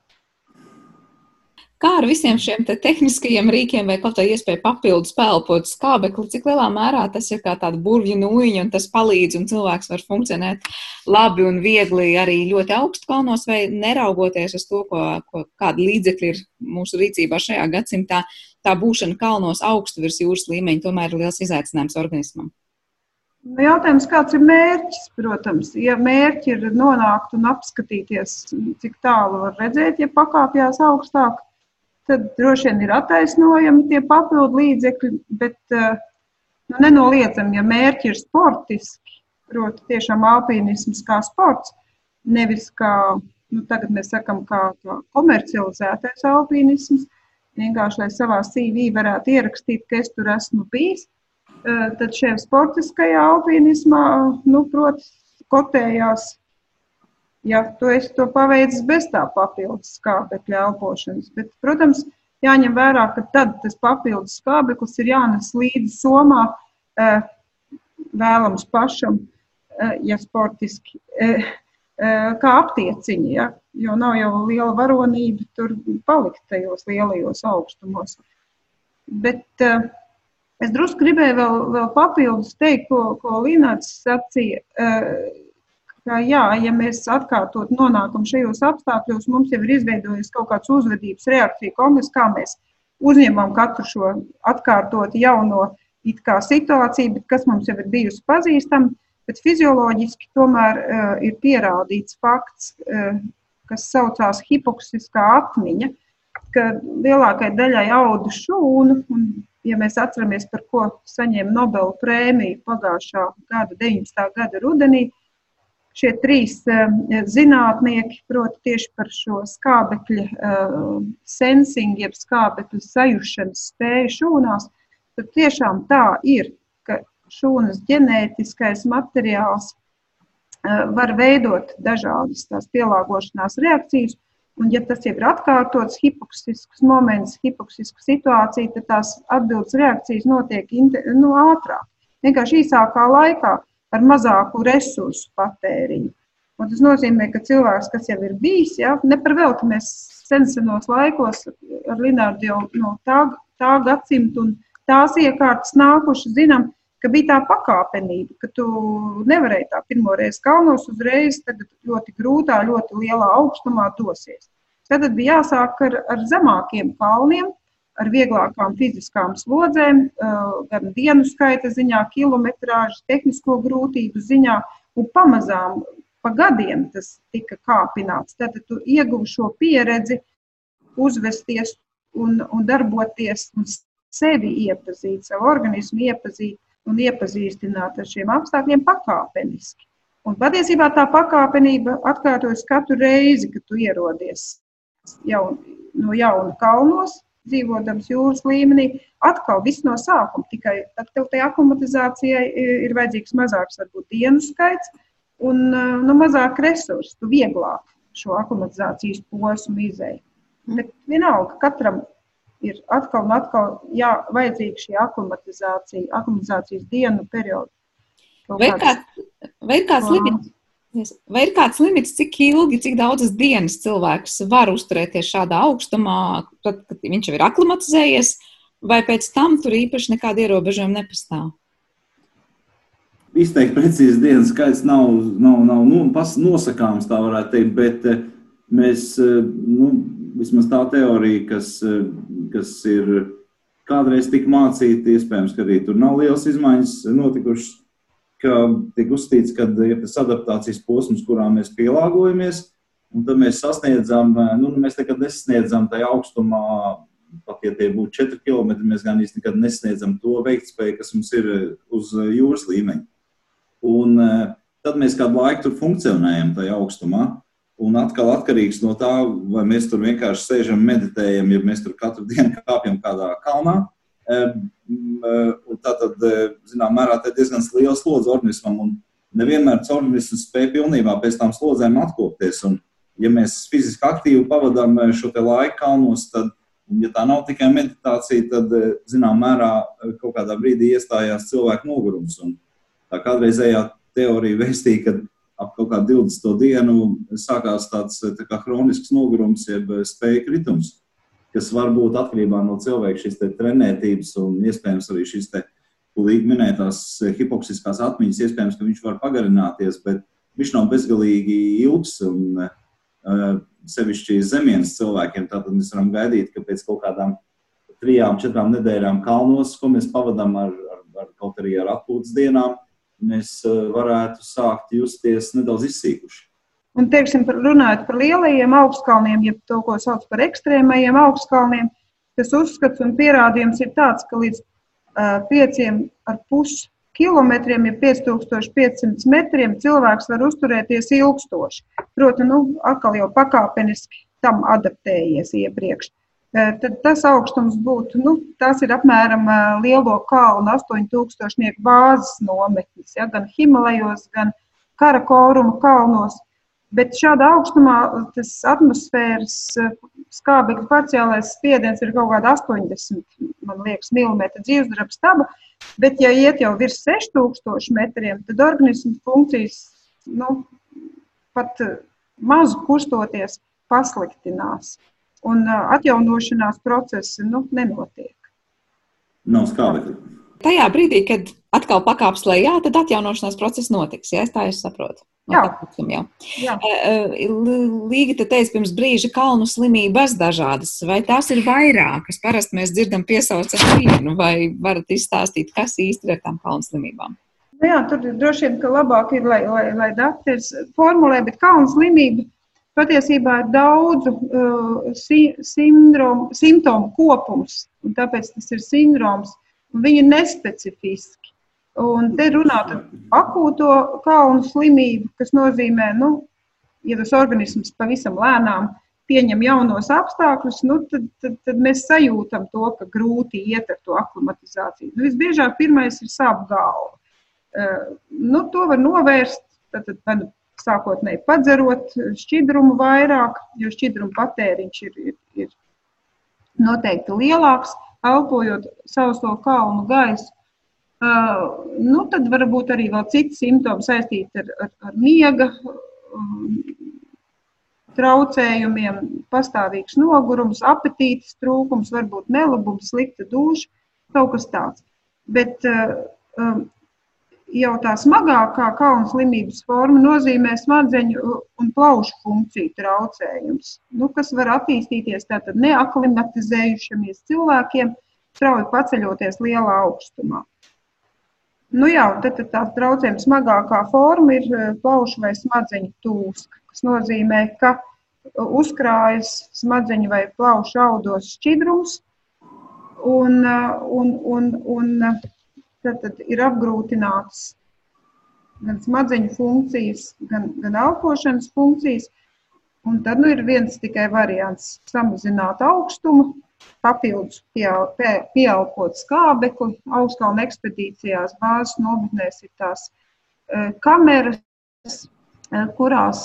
Kā ar visiem šiem te tehniskajiem rīkiem vai kaut kā iespēja papildus pelpot skābekli, cik lielā mērā tas ir kā tāda burvju nūjiņa un tas palīdz un cilvēks var funkcionēt labi un viegli arī ļoti augstu kalnos vai neraugoties uz to, ko, ko kāda līdzekļa ir mūsu rīcībā šajā gadsimtā, tā būšana kalnos augstu virs jūras līmeņa tomēr ir liels izaicinājums organismam. Nu, jautājums, kāds ir mērķis? Protams, ja mērķi ir nonākt un apskatīties, cik tālu var redzēt, ja pakāpjas augstāk, tad droši vien ir attaisnojami tie papildu līdzekļi, bet eh, nu, nenoliedzami, ja mērķi ir sportiski, proti, tiešām alpīnisms kā sports, nevis kā, nu, tagad mēs sakam, kā, kā komercializētais alpīnisms, vienkārši, lai savā CV varētu ierakstīt, ka es tur esmu bijis, eh, tad šajā sportiskajā alpīnismā, nu, proti, kotējās ja tu esi to paveicis bez tā papildus skābekļa elpošanas. Bet, protams, jāņem vērā, ka tad tas papildus skābeklis ir jānes līdzi somā, eh, vēlams pašam, eh, ja sportiski, eh, kā aptieciņi, ja? jo nav jau liela varonība tur palikt tajos lielajos augstumos. Bet es drusku gribēju vēl, vēl papildus teikt, ko, ko Līnāts sacīja ka jā, ja mēs atkārtot nonākam šajos apstākļos, mums jau ir izveidojies kaut kāds uzvedības reakcija komplekss, kā mēs uzņemam katru šo atkārtot jauno situāciju, bet kas mums jau ir bijusi pazīstama. Bet fizioloģiski tomēr uh, ir pierādīts fakts, uh, kas saucās hipoksiskā atmiņa, ka lielākajai daļai audu šūnu, un, ja mēs atceramies, par ko saņēma Nobela prēmiju pagājušā gada, 19. gada rudenī, šie trīs uh, zinātnieki, proti, tieši par šo skābekļa uh, sensing, jeb skābekļa sajušanas spēju šūnās, tad tiešām tā ir, ka šūnas ģenētiskais materiāls eh, var veidot dažādas tās pielāgošanās reakcijas. Un, ja tas jau ir atkārtots hipoksisks moments, hipoksiska situācija, tad tās atbildes reakcijas notiek nu, ātrāk, vienkārši īsākā laikā, ar mazāku resursu patēriņu. Un tas nozīmē, ka cilvēks, kas jau ir bijis, ja, ne par velti mēs senos laikos ar Linārdu jau no tā, tā gadsimta un tās iekārtas nākuši, zinām, ka bija tā pakāpenība, ka tu nevarēji tā pirmo reizi kalnos uzreiz, tagad ļoti grūtā, ļoti lielā augstumā dosies. Tad bija jāsāk ar, ar zemākiem kalniem, ar vieglākām fiziskām slodzēm, gan dienu skaita ziņā, kilometrāžas, tehnisko grūtību ziņā, un pamazām pa gadiem tas tika kāpināts. Tad tu ieguvi šo pieredzi, uzvesties un, un darboties, un sevi iepazīt, savu organismu iepazīt un iepazīstināt ar šiem apstākļiem pakāpeniski. Un patiesībā tā pakāpenība atkārtojas katru reizi, kad tu ierodies jaun, no jauna kalnos, dzīvodams jūras līmenī, atkal viss no sākuma. Tikai tad tev tai aklimatizācijai ir vajadzīgs mazāks, varbūt dienu skaits un nu, mazāk resursu. Tu vieglāk šo aklimatizācijas posmu izēji. Bet vienalga, katram ir atkal un atkal jā, vajadzīga šī aklimatizācija, aklimatizācijas dienu periodu. Vai, kāds, vai, kāds limits, vai ir kāds limits, cik ilgi, cik daudzas dienas cilvēks var uzturēties šādā augstumā, tad, kad viņš jau ir aklimatizējies, vai pēc tam tur īpaši nekāda ierobežojuma nepastāv? Izteikt precīzi dienas skaits nav, nav, nav nu, nosakāms, tā varētu teikt, bet eh, mēs eh, nu, vismaz tā teorija, kas, kas ir kādreiz tika mācīta, iespējams, ka arī tur nav liels izmaiņas notikušas, ka tiek uzstīts, ka ir tas adaptācijas posms, kurā mēs pielāgojamies, un tad mēs sasniedzam, nu, mēs nekad nesasniedzam tajā augstumā, pat ja tie būtu 4 km, mēs gan īsti nekad nesasniedzam to veiktspēju, kas mums ir uz jūras līmeņa. Un tad mēs kādu laiku tur funkcionējam tajā augstumā. Un atkal atkarīgs no tā, vai mēs tur vienkārši sēžam, meditējam, ja mēs tur katru dienu kāpjam kādā kalnā. Zinām, mērā tā ir diezgan liela slodze organismam, un nevienmēr organisms spēj pilnībā pēc tām slodzēm atkopties. Un, ja mēs fiziski aktīvi pavadām šo laiku kalnos, tad, ja tā nav tikai meditācija, tad, zinām, mērā kaut kādā brīdī iestājās cilvēku nogurums. Un tā kādreizējā teorija vēstīja, ka ap kaut kādu 20. dienu sākās tāds tā kā hronisks nogurums, jeb spēju kritums, kas var būt atkarībā no cilvēka šīs trenētības un iespējams arī šīs līdz minētās hipoksiskās atmiņas, iespējams, ka viņš var pagarināties, bet viņš nav bezgalīgi ilgs un uh, sevišķi zemienes cilvēkiem. Tātad mēs varam gaidīt, ka pēc kaut kādām trijām, četrām nedēļām kalnos, ko mēs pavadām ar, ar, ar kaut arī ar atpūtas dienām, mēs eh, varētu sākt justies nedaudz izsīkuši. Un, teiksim, par, runājot par lielajiem augstkalniem, jeb to, ko sauc par ekstrēmajiem augstkalniem, tas uzskats un pierādījums ir tāds, ka līdz uh, pieciem ar pus kilometriem, ja 5500 metriem, cilvēks var uzturēties ilgstoši. Protams, nu, atkal jau pakāpeniski tam adaptējies iepriekš. Tad tas augstums būtu, nu, tas ir apmēram lielo kalnu 8000 bāzes nometnes, ja, gan Himalajos, gan Karakoruma kalnos. Bet šādā augstumā tas atmosfēras skābekļa parciālais spiediens ir kaut kāda 80 liekas, mm dzīvesdarba staba. Bet, ja iet jau virs 6000 metriem, tad organismu funkcijas nu, pat mazu kustoties pasliktinās un atjaunošanās procesi nu, nenotiek. Nav skābekļa. Tajā brīdī, kad atkal pakāps lejā, tad atjaunošanās process notiks. Jā, es tā es saprotu. Jā. Tāpēc, jā. Jā. Līga te teica pirms brīža kalnu slimības dažādas. Vai tās ir vairākas? Parasti mēs dzirdam piesaucam vienu, vai varat izstāstīt, kas īsti ir ar tām kalnu slimībām? Nu jā, tur droši vien, ka labāk ir, lai, lai, lai dakteris formulē, bet kalnu slimība patiesībā ir daudzu uh, si, sindrom, simptomu kopums, un tāpēc tas ir sindroms, un viņi nespecifiski. Un te runāt par akūto kaunu slimību, kas nozīmē, nu, ja tas organisms pavisam lēnām pieņem jaunos apstākļus, nu, tad, tad, tad mēs sajūtam to, ka grūti iet ar to aklimatizāciju. Nu, visbiežāk pirmais ir sāp galva. Uh, nu, to var novērst, tad, tad sākotnēji padzerot šķidrumu vairāk, jo šķidrumu patēriņš ir, ir, ir noteikti lielāks, elpojot sauso kalnu gaisu Uh, nu, tad varbūt arī vēl citi simptomi saistīti ar, ar, ar miega um, traucējumiem, pastāvīgs nogurums, apetītes trūkums, varbūt nelabums, slikta duša, kaut kas tāds. Bet uh, um, jau tā smagākā kauna slimības forma nozīmē smadzeņu un plaušu funkciju traucējums, nu, kas var attīstīties tātad neaklimatizējušamies cilvēkiem, strauji paceļoties lielā augstumā. Nu jā, tad, tad tā traucējuma smagākā forma ir eh, plaušu vai smadzeņu tūska, kas nozīmē, ka eh, uzkrājas smadzeņu vai plaušu audos šķidrums, un, eh, un, un, un tad, tad ir apgrūtinātas gan smadzeņu funkcijas, gan, gan elpošanas funkcijas. Un tad nu, ir viens tikai variants - samazināt augstumu, papildus pieelpot skābekli. Augstkalnu ekspedīcijās bāzes nometnēs ir tās e, kameras, e, kurās,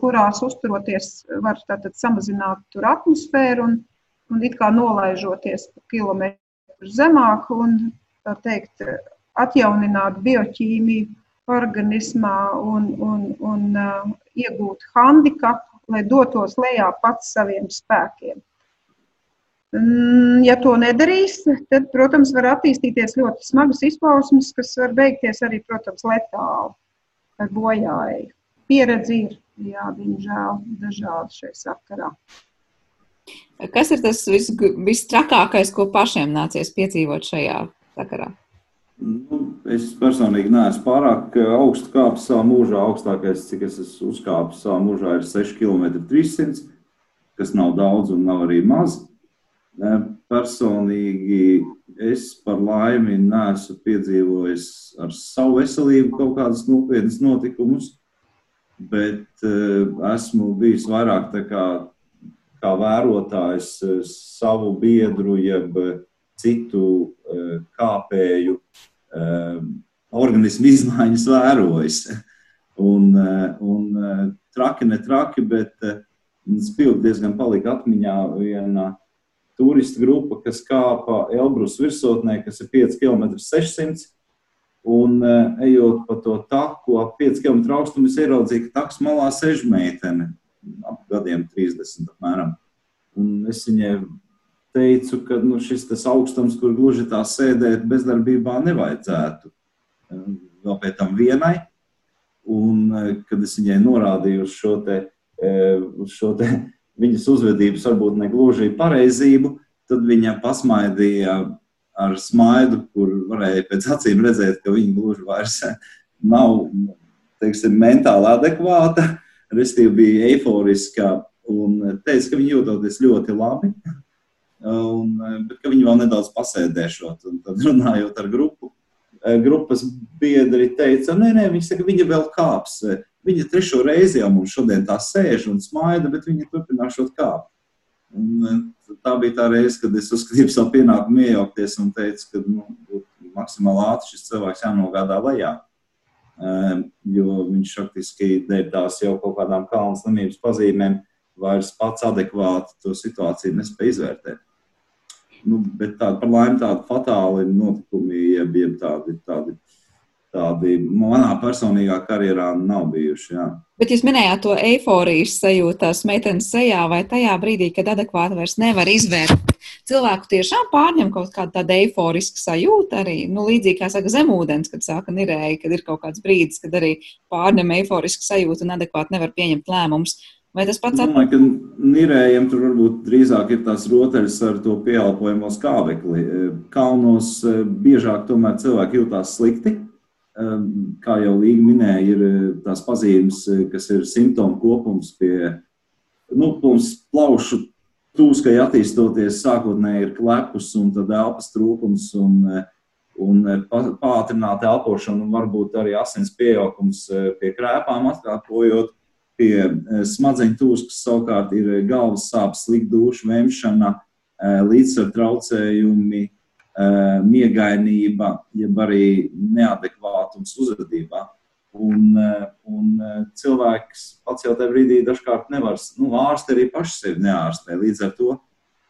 kurās uzturoties var tātad samazināt tur atmosfēru un, un it kā nolaižoties kilometru zemāk un, tā teikt, atjaunināt bioķīmiju organismā un, un, un uh, iegūt handikapu, lai dotos lejā pats saviem spēkiem. Mm, ja to nedarīs, tad, protams, var attīstīties ļoti smagas izpausmes, kas var beigties arī, protams, letāli ar bojāju. Pieredze ir, jā, diemžēl, dažādi šajā sakarā. Kas ir tas vis, vistrakākais, ko pašiem nācies piedzīvot šajā sakarā? Nu, es personīgi neesmu pārāk augstu kāpis savā mūžā. Augstākais, cik es esmu uzkāpis savā mūžā, ir 6 km 300, kas nav daudz un nav arī maz. Personīgi es par laimi neesmu piedzīvojis ar savu veselību kaut kādas nopietnas notikumus, bet uh, esmu bijis vairāk kā, kā vērotājs uh, savu biedru, jeb citu uh, kāpēju organismu izmaiņas vērojis. Un, un traki, ne traki, bet spilgti diezgan palika atmiņā viena turistu grupa, kas kāpa Elbrus virsotnē, kas ir 5 km 600. Un ejot pa to taku, ap 5 km augstumu, es ieraudzīju, ka taks malā sēž meitene, ap gadiem 30 apmēram. Un es viņai teicu, ka nu, šis augstums, kur gluži tā sēdēt bezdarbībā nevajadzētu. Vēl pēc tam vienai. Un, kad es viņai norādīju uz šo te, uz šo te viņas uzvedības varbūt ne gluži pareizību, tad viņa pasmaidīja ar smaidu, kur varēja pēc acīm redzēt, ka viņa gluži vairs nav teiksim, mentāli adekvāta, respektīvi bija eiforiska un teica, ka viņa jūtoties ļoti labi. Un, bet ka viņi vēl nedaudz pasēdēšot, un tad runājot ar grupu, grupas biedri teica, nē, nē, viņi saka, viņa vēl kāps Viņa trešo reizi jau mums šodien tā sēž un smaida, bet viņa turpinās šo kāpt. Un tā bija tā reize, kad es uzskatīju savu pienākumu iejaukties un teicu, ka nu, maksimāli ātri šis cilvēks jānogādā lejā. Jo viņš faktiski dēļ tās jau kaut kādām kalnu slimības pazīmēm vairs pats adekvāti to situāciju nespēja izvērtēt. Nu, bet tāda par laimi tādi fatāli notikumi, jeb, jeb tādi, tādi tādi manā personīgā karjerā nav bijuši. Jā. Bet jūs minējāt to eifórijas sajūtu, tās meitenes sejā, vai tajā brīdī, kad adekvāti vairs nevar izvērtēt, cilvēku tiešām pārņem kaut kāda tāda eiforiska sajūta arī, nu, līdzīgi kā saka zemūdens, kad sāka nirēja, kad ir kaut kāds brīdis, kad arī pārņem eiforiska sajūta un adekvāti nevar pieņemt lēmumus. Vai tas pats atpakaļ? Domāju, ka nirējiem tur varbūt drīzāk ir tās rotaļas ar to pieelpojamo skābekli. Kalnos eh, biežāk tomēr cilvēki jūtās slikti Ehm, kā jau Līga minēja, ir tās pazīmes, kas ir simptomu kopums pie nu, plaušu tūskai attīstoties. Sākotnēji ir klepus un tad elpas trūkums un, un pātrināta elpošana un varbūt arī asins pieaugums pie krēpām atkāpojot. Pie smadzeņu tūskas savukārt ir galvas sāpes, slikta duša, vēmšana, līdzsvaru traucējumi, Eh, miegainība, jeb arī neadekvātums uzvedībā. Un, eh, un eh, cilvēks pats jau tajā brīdī dažkārt nevar, nu, ārsti arī paši sevi neārstē. Līdz ar to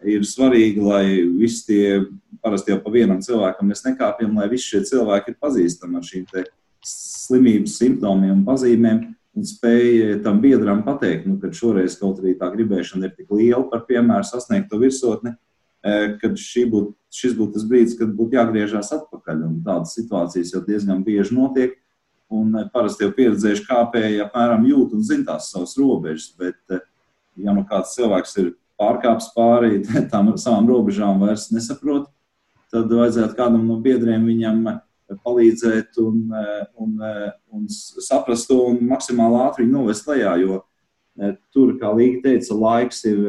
ir svarīgi, lai visi tie, parasti jau pa vienam cilvēkam mēs nekāpjam, lai visi šie cilvēki ir pazīstami ar šīm slimības simptomiem un pazīmēm un spēja tam biedram pateikt, nu, ka šoreiz kaut arī tā gribēšana ir tik liela par piemēru sasniegt to virsotni, kad būt, šis būtu tas brīdis, kad būtu jāgriežas atpakaļ. Un tādas situācijas jau diezgan bieži notiek. Un parasti jau pieredzējuši kāpēji apmēram jūt un zina tās savas robežas. Bet, ja nu kāds cilvēks ir pārkāpis pāri tām savām robežām, vairs nesaprot, tad vajadzētu kādam no biedriem viņam palīdzēt un, un, un saprast to un maksimāli ātri novest lejā. Jo tur, kā Līga teica, laiks ir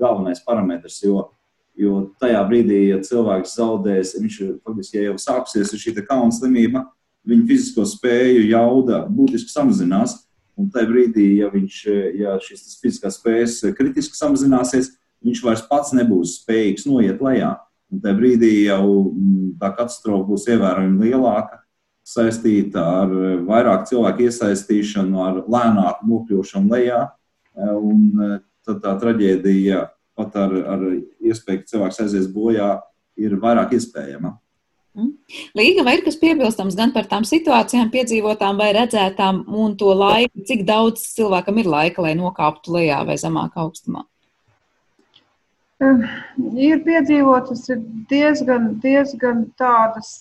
galvenais parametrs. Jo Jo tajā brīdī, ja cilvēks zaudēs, viņš faktiski ja jau sāksies šī kauna slimība, viņa fizisko spēju jauda būtiski samazinās. Un tajā brīdī, ja, viņš, ja šīs fiziskās spējas kritiski samazināsies, viņš vairs pats nebūs spējīgs noiet lejā. Un tajā brīdī jau mm, tā katastrofa būs ievērojami lielāka, saistīta ar vairāk cilvēku iesaistīšanu, ar lēnāku nokļūšanu lejā. Un tad tā traģēdija pat ar, ar iespēju, ka cilvēks aizies bojā, ir vairāk iespējama. Mm. Līga vai ir kas piebilstams gan par tām situācijām, piedzīvotām vai redzētām, un to laiku, cik daudz cilvēkam ir laika, lai nokāptu lejā vai zemāk augstumā? Ir piedzīvotas diezgan, diezgan tādas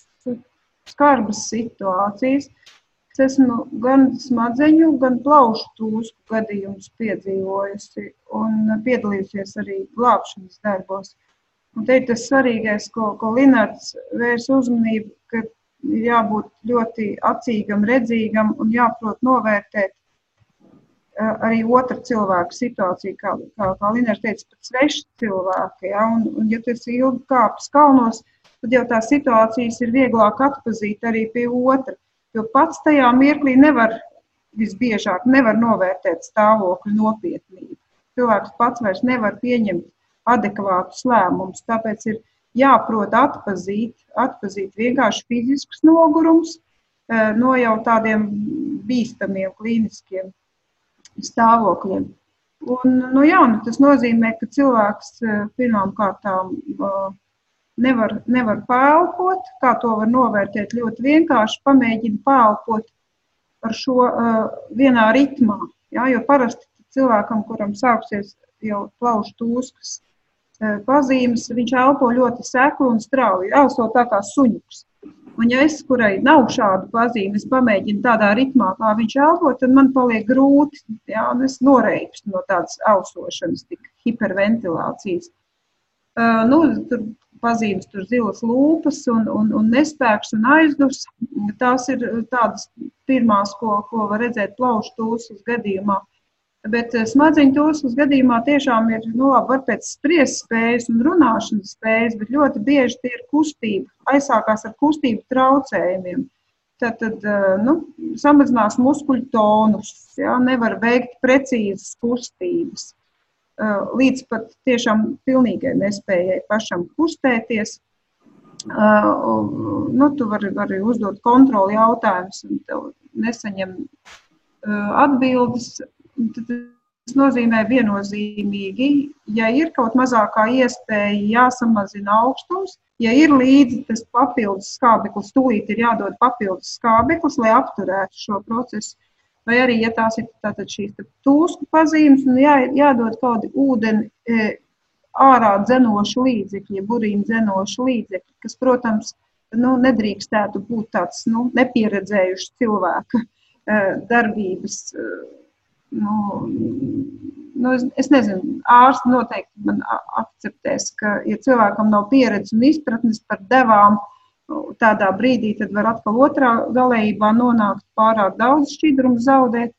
skarbas situācijas. Es esmu gan smadzeņu, gan plaušu tūsku gadījumus piedzīvojusi un piedalījusies arī glābšanas darbos. Un te ir tas svarīgais, ko, ko Linārds vērs uzmanību, ka ir jābūt ļoti acīgam, redzīgam un jāprot novērtēt arī otra cilvēka situāciju, kā, kā, kā Linārds teica, pat sveši cilvēki. Ja? Un, un, ja tas ir ilgi kāpes kalnos, tad jau tās situācijas ir vieglāk atpazīt arī pie otra. Jo pats tajā mirklī nevar visbiežāk nevar novērtēt stāvokļa nopietnību. Cilvēks pats vairs nevar pieņemt adekvātus lēmumus. Tāpēc ir jāprot atpazīt, atpazīt vienkārši fizisks nogurums eh, no jau tādiem bīstamiem klīniskiem stāvokļiem. Un, nu jā, nu tas nozīmē, ka cilvēks eh, pirmām kārtām uh, nevar, nevar pēlpot. Kā to var novērtēt? Ļoti vienkārši pamēģina pēlpot ar šo uh, vienā ritmā. Ja? Jo parasti cilvēkam, kuram sāksies jau plaušu tūskas uh, pazīmes, viņš elpo ļoti sekli un strauji, elso tā kā suņuks. Un, ja es, kurai nav šādu pazīmi, es pamēģinu tādā ritmā, kā viņš elpo, tad man paliek grūti. Jā, es noreipstu no tādas ausošanas, tik hiperventilācijas. Uh, nu, tur pazīmes, tur zilas lūpas un, un, un nespēks un aizdus. Tās ir tādas pirmās, ko, ko var redzēt plaušu tūsas gadījumā. Bet eh, smadzeņu tūsas gadījumā tiešām ir, nu, labi, var pēc spriest spējas un runāšanas spējas, bet ļoti bieži tie ir kustība, aizsākās ar kustību traucējumiem. Tad, tad eh, nu, samazinās muskuļu tonus, ja, nevar veikt precīzas kustības līdz pat tiešām pilnīgai nespējai pašam kustēties. Nu, tu vari, vari uzdot kontroli jautājumus, un tev nesaņem atbildes. Tas nozīmē viennozīmīgi, ja ir kaut mazākā iespēja jāsamazina augstums, Ja ir līdzi tas papildus skābeklis, tūlīt ir jādod papildus skābeklis, lai apturētu šo procesu. Vai arī, ja tās ir tātad šīs tūsku pazīmes, nu jā, jādod kādi ūdeni e, ārā dzenoši līdzekļi, burīna dzenoši līdzekļi, kas, protams, nu, nedrīkstētu būt tāds nu, nepieredzējušs cilvēka e, darbības nu, nu, es, es nezinu, ārsts noteikti man akceptēs, ka, ja cilvēkam nav pieredzes un izpratnes par devām, tādā brīdī tad var atkal otrā galējībā nonākt pārāk daudz šķidrumu zaudēt.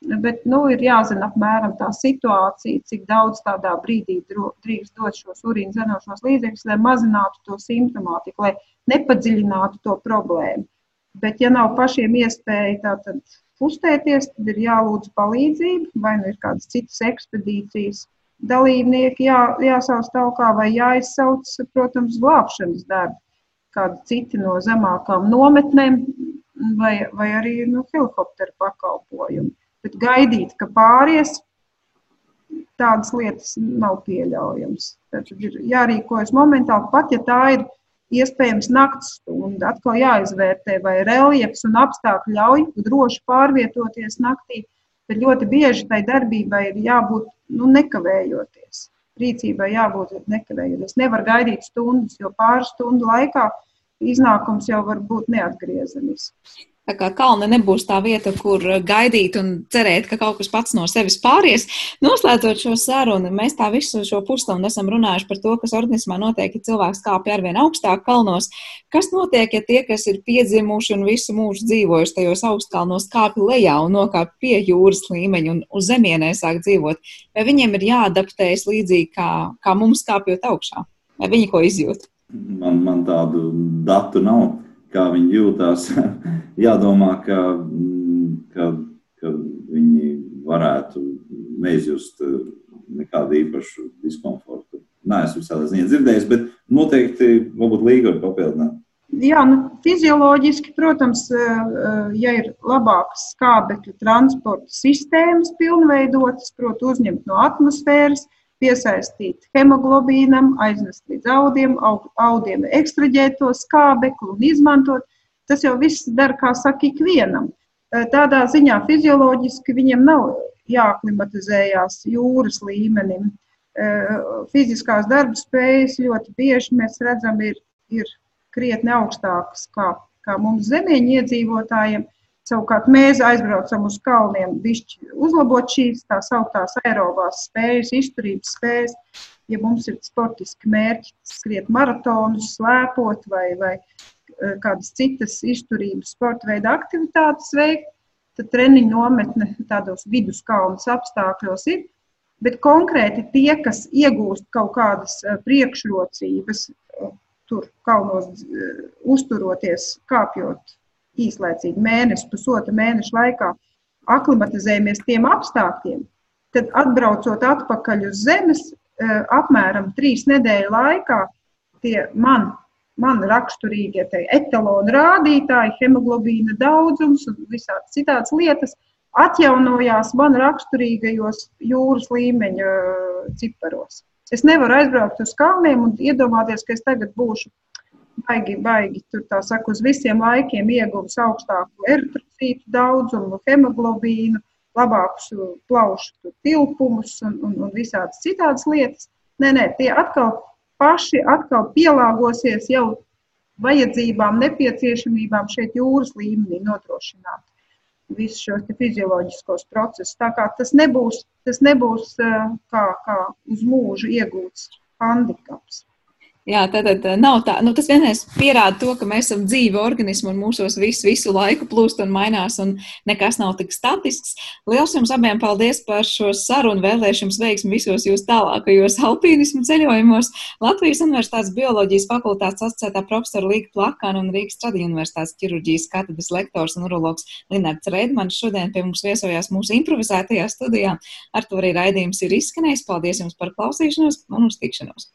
Bet nu, ir jāzina apmēram tā situācija, cik daudz tādā brīdī drīkst dot šos urīna zenošos līdzekļus, lai mazinātu to simptomātiku, lai nepadziļinātu to problēmu. Bet, ja nav pašiem iespēja tātad kustēties, tad ir jālūdz palīdzība, vai nu ir kādas citas ekspedīcijas dalībnieki jā, jāsauc talkā, vai jāizsauc, protams, glābšanas darbi, kādi citi no zemākām nometnēm, vai, vai arī nu, helikopteru pakalpojumi. Bet gaidīt, ka pāries, tādas lietas nav pieļaujams. Tad ir jārīkojas momentāli, pat ja tā ir iespējams naktas stunda. Atkal jāizvērtē, vai reliefs un apstākļi ļauj droši pārvietoties naktī, bet ļoti bieži tai darbībai ir jābūt nu, nekavējoties. Rīcībai jābūt nekavējoties. Nevar gaidīt stundas, jo pāris stundu laikā iznākums jau var būt neatgriezenisks. Tā kā kalna nebūs tā vieta, kur gaidīt un cerēt, ka kaut kas pats no sevis pāries. Noslēdzot šo sarunu, mēs tā visu šo pusstundu esam runājuši par to, kas organismā notiek, ja cilvēks kāpj arvien augstāk kalnos. Kas notiek, ja tie, kas ir piedzimuši un visu mūžu dzīvojuši tajos augstkalnos, kāpj lejā un nokāp pie jūras līmeņa un uz zemienē sāk dzīvot? Vai viņiem ir jāadaptējas līdzīgi kā, kā mums kāpjot augšā? Vai viņi ko izjūt? Man, man tādu datu nav kā viņi jūtas. Jādomā, ka, mm, ka, ka viņi varētu neizjust eh, nekādu īpašu diskomfortu. Nē, es visādi ziņā dzirdējis, bet noteikti varbūt līga var papildināt. Jā, nu, fizioloģiski, protams, eh, eh, ja ir labākas skābekļa transporta sistēmas pilnveidotas, proti, uzņemt no atmosfēras, piesaistīt hemoglobīnam, aiznest līdz audiem, audiem ekstraģēt to skābekli un izmantot. Tas jau viss dara, kā saka, ikvienam. Tādā ziņā fizioloģiski viņiem nav jāaklimatizējās jūras līmenim. Fiziskās darba spējas ļoti bieži mēs redzam, ir, ir krietni augstākas kā, kā mums zemieņu iedzīvotājiem. Savukārt mēs aizbraucam uz kalniem, bišķi uzlabot šīs tā sauktās aerobās spējas, izturības spējas. Ja mums ir sportiski mērķi, skriet maratonus, slēpot vai, vai e, kādas citas izturības sporta veida aktivitātes veikt, tad treniņu nometne tādos viduskalnas apstākļos ir. Bet konkrēti tie, kas iegūst kaut kādas e, priekšrocības, e, tur kalnos uzturoties, kāpjot īslaicīgi mēnešu, pusotra mēneša laikā aklimatizējamies tiem apstākļiem, tad atbraucot atpakaļ uz Zemes, e, apmēram trīs nedēļu laikā tie man, man raksturīgie etalonu rādītāji, hemoglobīna daudzums un visādas citādas lietas atjaunojās man raksturīgajos jūras līmeņa e, ciparos. Es nevaru aizbraukt uz kalniem un iedomāties, ka es tagad būšu baigi, baigi tur tā saka, uz visiem laikiem ieguvis augstāku eritrocītu daudzumu, hemoglobīnu, labākus plaušu tilpumus un, un, un visādas citādas lietas. Nē, nē, tie atkal paši atkal pielāgosies jau vajadzībām, nepieciešamībām šeit jūras līmenī nodrošināt visus šos fizioloģiskos procesus. Tā kā tas nebūs, tas nebūs kā, kā uz mūžu iegūts handikaps. Jā, tad, tad eh, nav tā. Nu, tas vienreiz pierāda to, ka mēs esam dzīvi organismi un mūsos visu, visu laiku plūst un mainās, un nekas nav tik statisks. Lielas jums abiem paldies par šo sarunu. Vēlēšu jums veiksmi visos jūsu tālākajos alpīnismu ceļojumos. Latvijas Universitātes bioloģijas fakultātes asociētā profesora Līga Plakana un Rīgas Tradiņu Universitātes ķirurģijas katedras lektors un urologs Linārds Reidmanis šodien pie mums viesojās mūsu improvizētajā studijā. Ar to arī raidījums ir izskanējis. Paldies jums par klausīšanos un uz tikšanos!